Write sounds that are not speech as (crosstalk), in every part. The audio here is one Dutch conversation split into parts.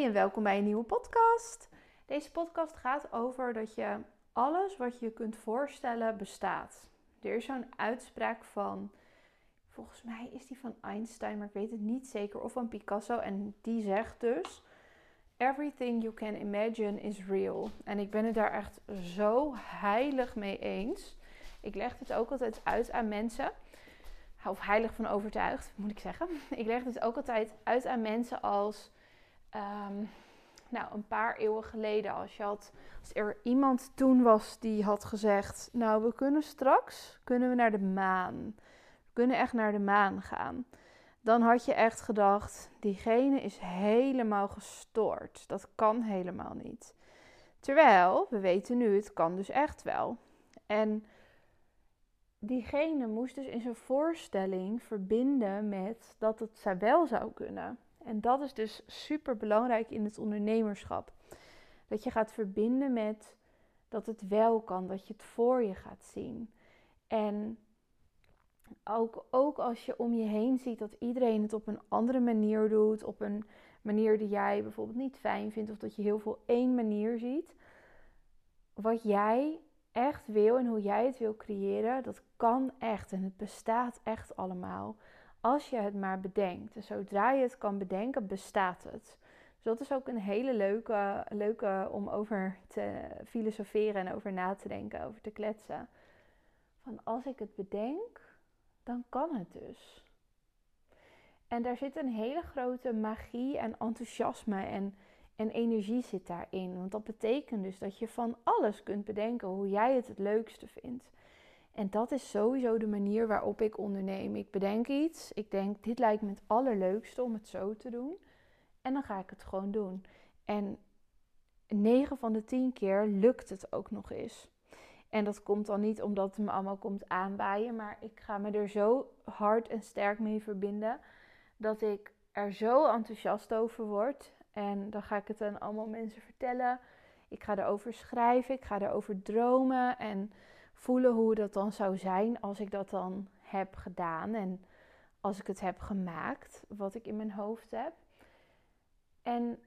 En welkom bij een nieuwe podcast. Deze podcast gaat over dat je alles wat je kunt voorstellen bestaat. Er is zo'n uitspraak van, volgens mij is die van Einstein, maar ik weet het niet zeker, of van Picasso. En die zegt dus: Everything you can imagine is real. En ik ben het daar echt zo heilig mee eens. Ik leg het ook altijd uit aan mensen. Of heilig van overtuigd, moet ik zeggen. (laughs) Ik leg het ook altijd uit aan mensen als um, nou, een paar eeuwen geleden, als, je had, als er iemand toen was die had gezegd: Nou, we kunnen straks kunnen we naar de maan. We kunnen echt naar de maan gaan. Dan had je echt gedacht: diegene is helemaal gestoord. Dat kan helemaal niet. Terwijl we weten nu, het kan dus echt wel. En diegene moest dus in zijn voorstelling verbinden met dat het wel zou kunnen. En dat is dus super belangrijk in het ondernemerschap. Dat je gaat verbinden met dat het wel kan, dat je het voor je gaat zien. En ook, ook als je om je heen ziet dat iedereen het op een andere manier doet, op een manier die jij bijvoorbeeld niet fijn vindt, of dat je heel veel één manier ziet. Wat jij echt wil en hoe jij het wil creëren, dat kan echt en het bestaat echt allemaal. Als je het maar bedenkt. En zodra je het kan bedenken, bestaat het. Dus dat is ook een hele leuke, leuke om over te filosoferen en over na te denken, over te kletsen. Van als ik het bedenk, dan kan het dus. En daar zit een hele grote magie en enthousiasme en, en energie zit daarin. Want dat betekent dus dat je van alles kunt bedenken hoe jij het het leukste vindt. En dat is sowieso de manier waarop ik onderneem. Ik bedenk iets. Ik denk, dit lijkt me het allerleukste om het zo te doen. En dan ga ik het gewoon doen. En 9 van de 10 keer lukt het ook nog eens. En dat komt dan niet omdat het me allemaal komt aanbaaien. Maar ik ga me er zo hard en sterk mee verbinden. Dat ik er zo enthousiast over word. En dan ga ik het aan allemaal mensen vertellen. Ik ga erover schrijven. Ik ga erover dromen. En voelen hoe dat dan zou zijn als ik dat dan heb gedaan en als ik het heb gemaakt, wat ik in mijn hoofd heb. En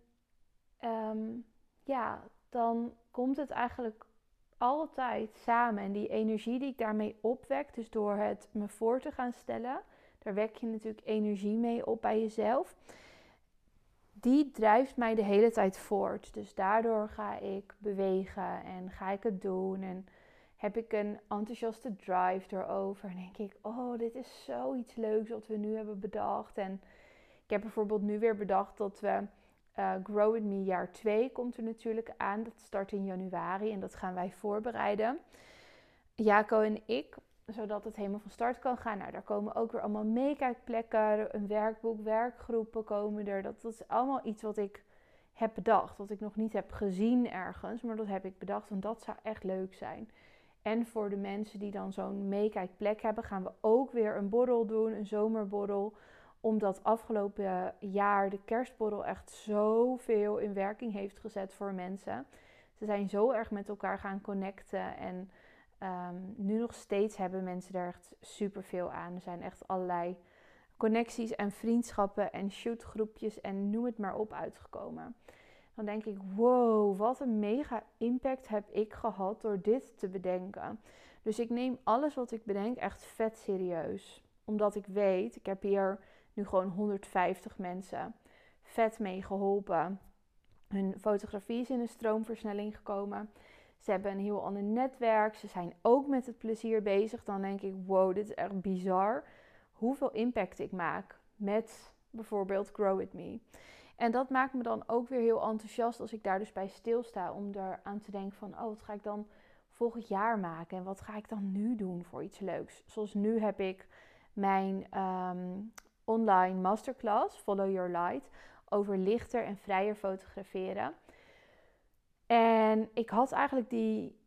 ehm, ja, dan komt het eigenlijk altijd samen. En die energie die ik daarmee opwek, dus door het me voor te gaan stellen, daar wek je natuurlijk energie mee op bij jezelf. Die drijft mij de hele tijd voort. Dus daardoor ga ik bewegen en ga ik het doen. En heb ik een enthousiaste drive erover. En denk ik, oh, dit is zoiets leuks wat we nu hebben bedacht. En ik heb bijvoorbeeld nu weer bedacht dat we uh, Grow With Me jaar 2 komt er natuurlijk aan. Dat start in januari en dat gaan wij voorbereiden. Jaco en ik, zodat het helemaal van start kan gaan. Nou, daar komen ook weer allemaal meekijkplekken, een werkboek, werkgroepen komen er. Dat, dat is allemaal iets wat ik heb bedacht. Wat ik nog niet heb gezien ergens, maar dat heb ik bedacht. En dat zou echt leuk zijn. En voor de mensen die dan zo'n meekijkplek hebben, gaan we ook weer een borrel doen, een zomerborrel. Omdat afgelopen jaar de kerstborrel echt zoveel in werking heeft gezet voor mensen. Ze zijn zo erg met elkaar gaan connecten. En ehm, nu nog steeds hebben mensen er echt superveel aan. Er zijn echt allerlei connecties en vriendschappen en shootgroepjes en noem het maar op uitgekomen dan denk ik: wow, wat een mega impact heb ik gehad door dit te bedenken. Dus ik neem alles wat ik bedenk echt vet serieus. Omdat ik weet, ik heb hier nu gewoon 150 mensen vet mee geholpen. Hun fotografie is in een stroomversnelling gekomen. Ze hebben een heel ander netwerk. Ze zijn ook met het plezier bezig. Dan denk ik: wow, dit is echt bizar. Hoeveel impact ik maak met bijvoorbeeld Grow With Me. En dat maakt me dan ook weer heel enthousiast als ik daar dus bij stilsta. Om er aan te denken van, oh, wat ga ik dan volgend jaar maken? En wat ga ik dan nu doen voor iets leuks? Zoals nu heb ik mijn ehm, online masterclass, Follow Your Light, over lichter en vrijer fotograferen. En ik had eigenlijk die,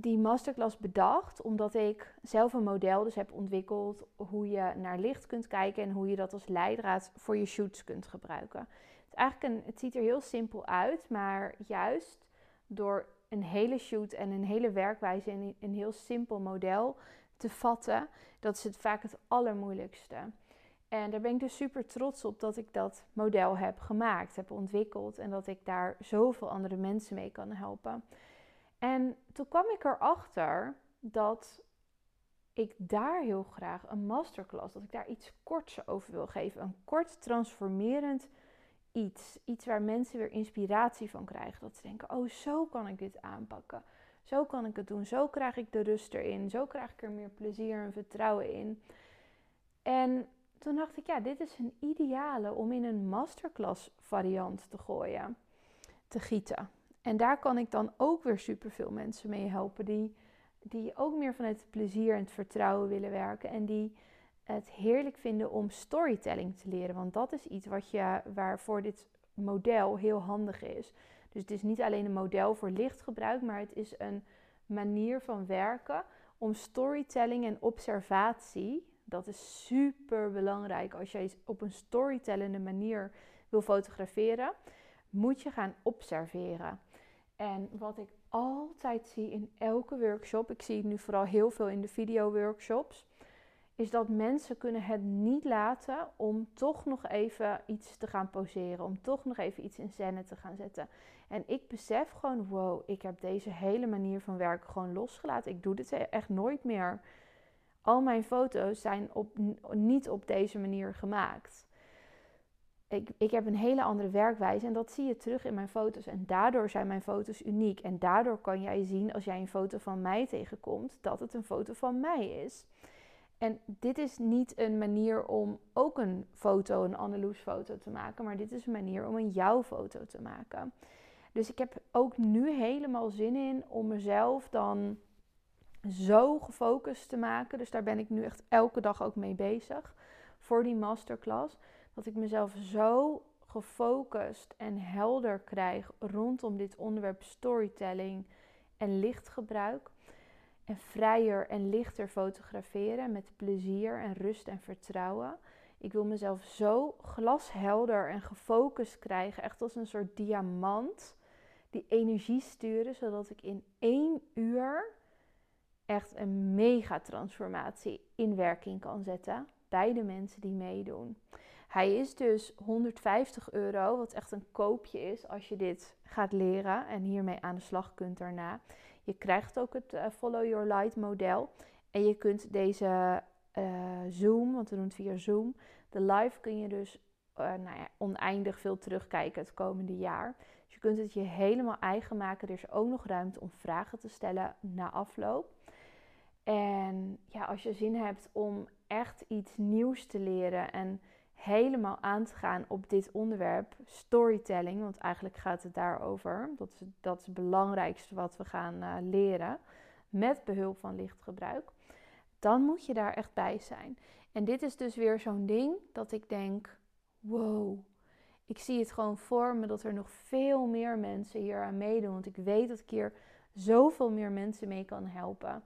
die masterclass bedacht omdat ik zelf een model dus heb ontwikkeld hoe je naar licht kunt kijken en hoe je dat als leidraad voor je shoots kunt gebruiken eigenlijk een, het ziet er heel simpel uit, maar juist door een hele shoot en een hele werkwijze in een heel simpel model te vatten, dat is het vaak het allermoeilijkste. En daar ben ik dus super trots op dat ik dat model heb gemaakt, heb ontwikkeld en dat ik daar zoveel andere mensen mee kan helpen. En toen kwam ik erachter dat ik daar heel graag een masterclass, dat ik daar iets korts over wil geven. Een kort transformerend iets. Iets waar mensen weer inspiratie van krijgen. Dat ze denken, oh zo kan ik dit aanpakken. Zo kan ik het doen. Zo krijg ik de rust erin. Zo krijg ik er meer plezier en vertrouwen in. En toen dacht ik, ja, dit is een ideale om in een masterclass variant te gooien, te gieten. En daar kan ik dan ook weer superveel mensen mee helpen die, die ook meer vanuit het plezier en het vertrouwen willen werken. En die het heerlijk vinden om storytelling te leren. Want dat is iets wat je, waarvoor dit model heel handig is. Dus het is niet alleen een model voor lichtgebruik, maar het is een manier van werken om storytelling en observatie. Dat is super belangrijk als jij op een storytellende manier wil fotograferen. Moet je gaan observeren. En wat ik altijd zie in elke workshop, ik zie het nu vooral heel veel in de video workshops, is dat mensen kunnen het niet laten om toch nog even iets te gaan poseren, om toch nog even iets in scène te gaan zetten. En ik besef gewoon, wow, ik heb deze hele manier van werken gewoon losgelaten. Ik doe dit echt nooit meer. Al mijn foto's zijn op, niet op deze manier gemaakt. Ik, ik heb een hele andere werkwijze en dat zie je terug in mijn foto's. En daardoor zijn mijn foto's uniek. En daardoor kan jij zien als jij een foto van mij tegenkomt, dat het een foto van mij is. En dit is niet een manier om ook een foto, een Anneloes foto te maken, maar dit is een manier om een jouw foto te maken. Dus ik heb ook nu helemaal zin in om mezelf dan zo gefocust te maken. Dus daar ben ik nu echt elke dag ook mee bezig voor die masterclass. Dat ik mezelf zo gefocust en helder krijg rondom dit onderwerp storytelling en lichtgebruik en vrijer en lichter fotograferen met plezier en rust en vertrouwen. Ik wil mezelf zo glashelder en gefocust krijgen, echt als een soort diamant, die energie sturen, zodat ik in één uur echt een mega transformatie in werking kan zetten bij de mensen die meedoen. Hij is dus 150 euro, wat echt een koopje is als je dit gaat leren en hiermee aan de slag kunt daarna. Je krijgt ook het uh, Follow Your Light model. En je kunt deze uh, Zoom, want we doen het via Zoom, de live kun je dus uh, nou ja, oneindig veel terugkijken het komende jaar. Dus je kunt het je helemaal eigen maken. Er is ook nog ruimte om vragen te stellen na afloop. En ja, als je zin hebt om echt iets nieuws te leren en helemaal aan te gaan op dit onderwerp, storytelling, want eigenlijk gaat het daarover. Dat is, dat is het belangrijkste wat we gaan uh, leren met behulp van lichtgebruik. Dan moet je daar echt bij zijn. En dit is dus weer zo'n ding dat ik denk: wow, ik zie het gewoon voor me dat er nog veel meer mensen hier aan meedoen. Want ik weet dat ik hier zoveel meer mensen mee kan helpen.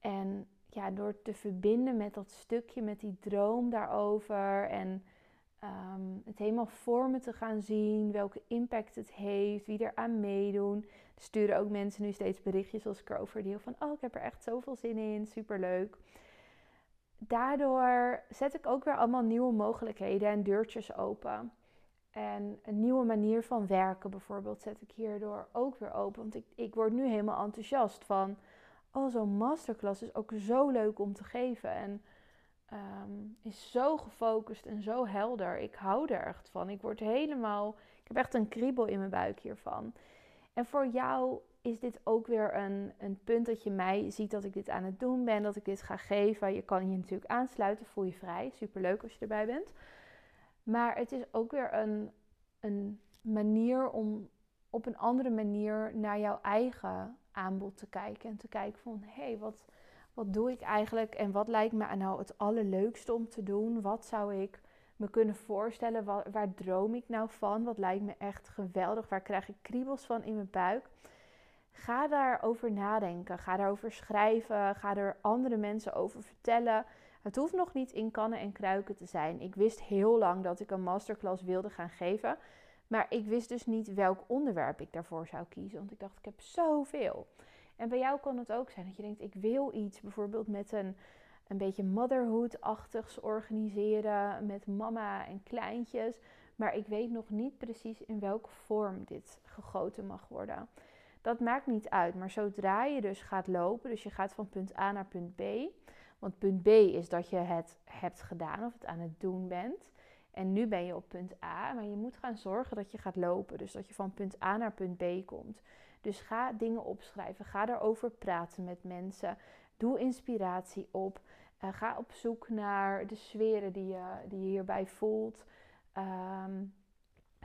En ja, door te verbinden met dat stukje, met die droom daarover en ehm, het helemaal voor me te gaan zien, welke impact het heeft, wie er aan meedoen. Sturen ook mensen nu steeds berichtjes als ik erover deel van, oh ik heb er echt zoveel zin in, superleuk. Daardoor zet ik ook weer allemaal nieuwe mogelijkheden en deurtjes open. En een nieuwe manier van werken bijvoorbeeld zet ik hierdoor ook weer open. Want ik, ik word nu helemaal enthousiast van oh, zo'n masterclass is ook zo leuk om te geven. En ehm, is zo gefocust en zo helder. Ik hou er echt van. Ik word helemaal. Ik heb echt een kriebel in mijn buik hiervan. En voor jou is dit ook weer een, een punt dat je mij ziet dat ik dit aan het doen ben, dat ik dit ga geven. Je kan je natuurlijk aansluiten, voel je vrij. Superleuk als je erbij bent. Maar het is ook weer een, een manier om op een andere manier naar jouw eigen aanbod te kijken. En te kijken van, hé, hey, wat, wat doe ik eigenlijk? En wat lijkt me nou het allerleukste om te doen? Wat zou ik me kunnen voorstellen? Waar, waar droom ik nou van? Wat lijkt me echt geweldig? Waar krijg ik kriebels van in mijn buik? Ga daarover nadenken. Ga daarover schrijven. Ga er andere mensen over vertellen. Het hoeft nog niet in kannen en kruiken te zijn. Ik wist heel lang dat ik een masterclass wilde gaan geven. Maar ik wist dus niet welk onderwerp ik daarvoor zou kiezen. Want ik dacht, ik heb zoveel. En bij jou kan het ook zijn dat je denkt, ik wil iets bijvoorbeeld met een, een beetje motherhood-achtigs organiseren met mama en kleintjes. Maar ik weet nog niet precies in welke vorm dit gegoten mag worden. Dat maakt niet uit. Maar zodra je dus gaat lopen, dus je gaat van punt A naar punt B. Want punt B is dat je het hebt gedaan of het aan het doen bent. En nu ben je op punt A, maar je moet gaan zorgen dat je gaat lopen. Dus dat je van punt A naar punt B komt. Dus ga dingen opschrijven. Ga erover praten met mensen. Doe inspiratie op. Uh, ga op zoek naar de sferen die je, die je hierbij voelt. Ehm,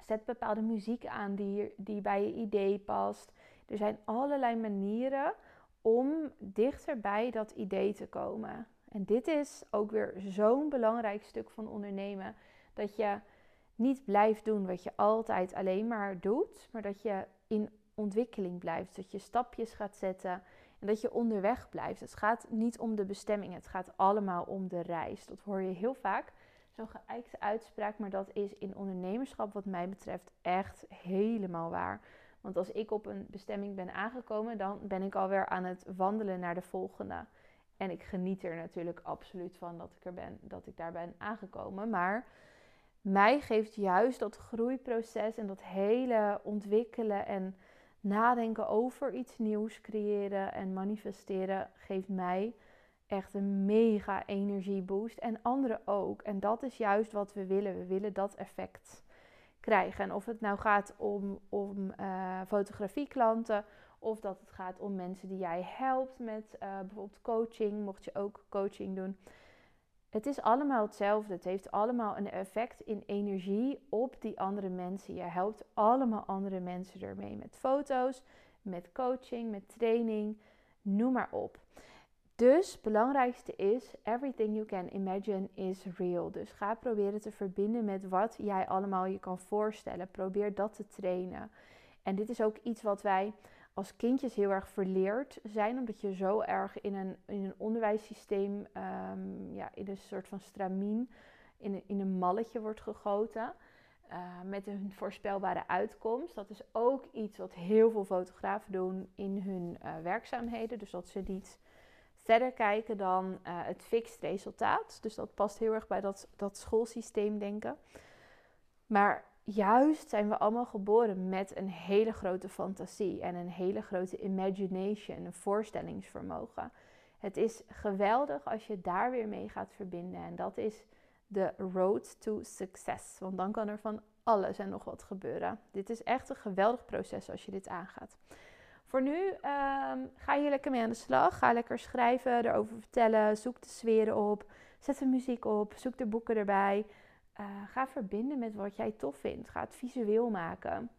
zet bepaalde muziek aan die, die bij je idee past. Er zijn allerlei manieren om dichter bij dat idee te komen. En dit is ook weer zo'n belangrijk stuk van ondernemen. Dat je niet blijft doen wat je altijd alleen maar doet, maar dat je in ontwikkeling blijft. Dat je stapjes gaat zetten en dat je onderweg blijft. Het gaat niet om de bestemming, het gaat allemaal om de reis. Dat hoor je heel vaak. Zo'n geëikte uitspraak, maar dat is in ondernemerschap wat mij betreft echt helemaal waar. Want als ik op een bestemming ben aangekomen, dan ben ik alweer aan het wandelen naar de volgende. En ik geniet er natuurlijk absoluut van dat ik er ben, dat ik daar ben aangekomen. Maar mij geeft juist dat groeiproces en dat hele ontwikkelen en nadenken over iets nieuws creëren en manifesteren, geeft mij echt een mega energieboost. En anderen ook. En dat is juist wat we willen. We willen dat effect krijgen. En of het nou gaat om, om uh, fotografieklanten of dat het gaat om mensen die jij helpt met uh, bijvoorbeeld coaching, mocht je ook coaching doen. Het is allemaal hetzelfde. Het heeft allemaal een effect in energie op die andere mensen. Je helpt allemaal andere mensen ermee met foto's, met coaching, met training, noem maar op. Dus belangrijkste is, everything you can imagine is real. Dus ga proberen te verbinden met wat jij allemaal je kan voorstellen. Probeer dat te trainen. En dit is ook iets wat wij als kindjes heel erg verleerd zijn, omdat je zo erg in een, in een onderwijssysteem, um, ja, in een soort van stramien, in een, in een malletje wordt gegoten. Uh, met een voorspelbare uitkomst. Dat is ook iets wat heel veel fotografen doen in hun uh, werkzaamheden. Dus dat ze niet verder kijken dan uh, het fixed resultaat. Dus dat past heel erg bij dat, dat schoolsysteem denken. Maar juist zijn we allemaal geboren met een hele grote fantasie en een hele grote imagination, een voorstellingsvermogen. Het is geweldig als je daar weer mee gaat verbinden. En dat is de road to success. Want dan kan er van alles en nog wat gebeuren. Dit is echt een geweldig proces als je dit aangaat. Voor nu um, ga hier lekker mee aan de slag. Ga lekker schrijven, erover vertellen. Zoek de sferen op. Zet de muziek op. Zoek de boeken erbij. Uh, ga verbinden met wat jij tof vindt. Ga het visueel maken.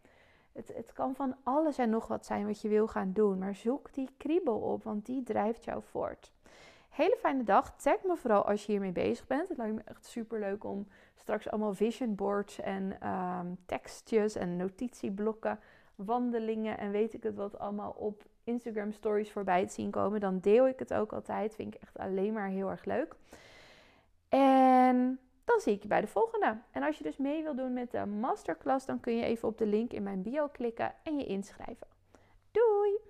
Het, het kan van alles en nog wat zijn wat je wil gaan doen. Maar zoek die kriebel op, want die drijft jou voort. Hele fijne dag. Tag me vooral als je hiermee bezig bent. Het lijkt me echt super leuk om straks allemaal vision boards en um, tekstjes en notitieblokken, wandelingen en weet ik het wat allemaal op Instagram stories voorbij te zien komen. Dan deel ik het ook altijd. Vind ik echt alleen maar heel erg leuk. En dan zie ik je bij de volgende. En als je dus mee wil doen met de masterclass, dan kun je even op de link in mijn bio klikken en je inschrijven. Doei!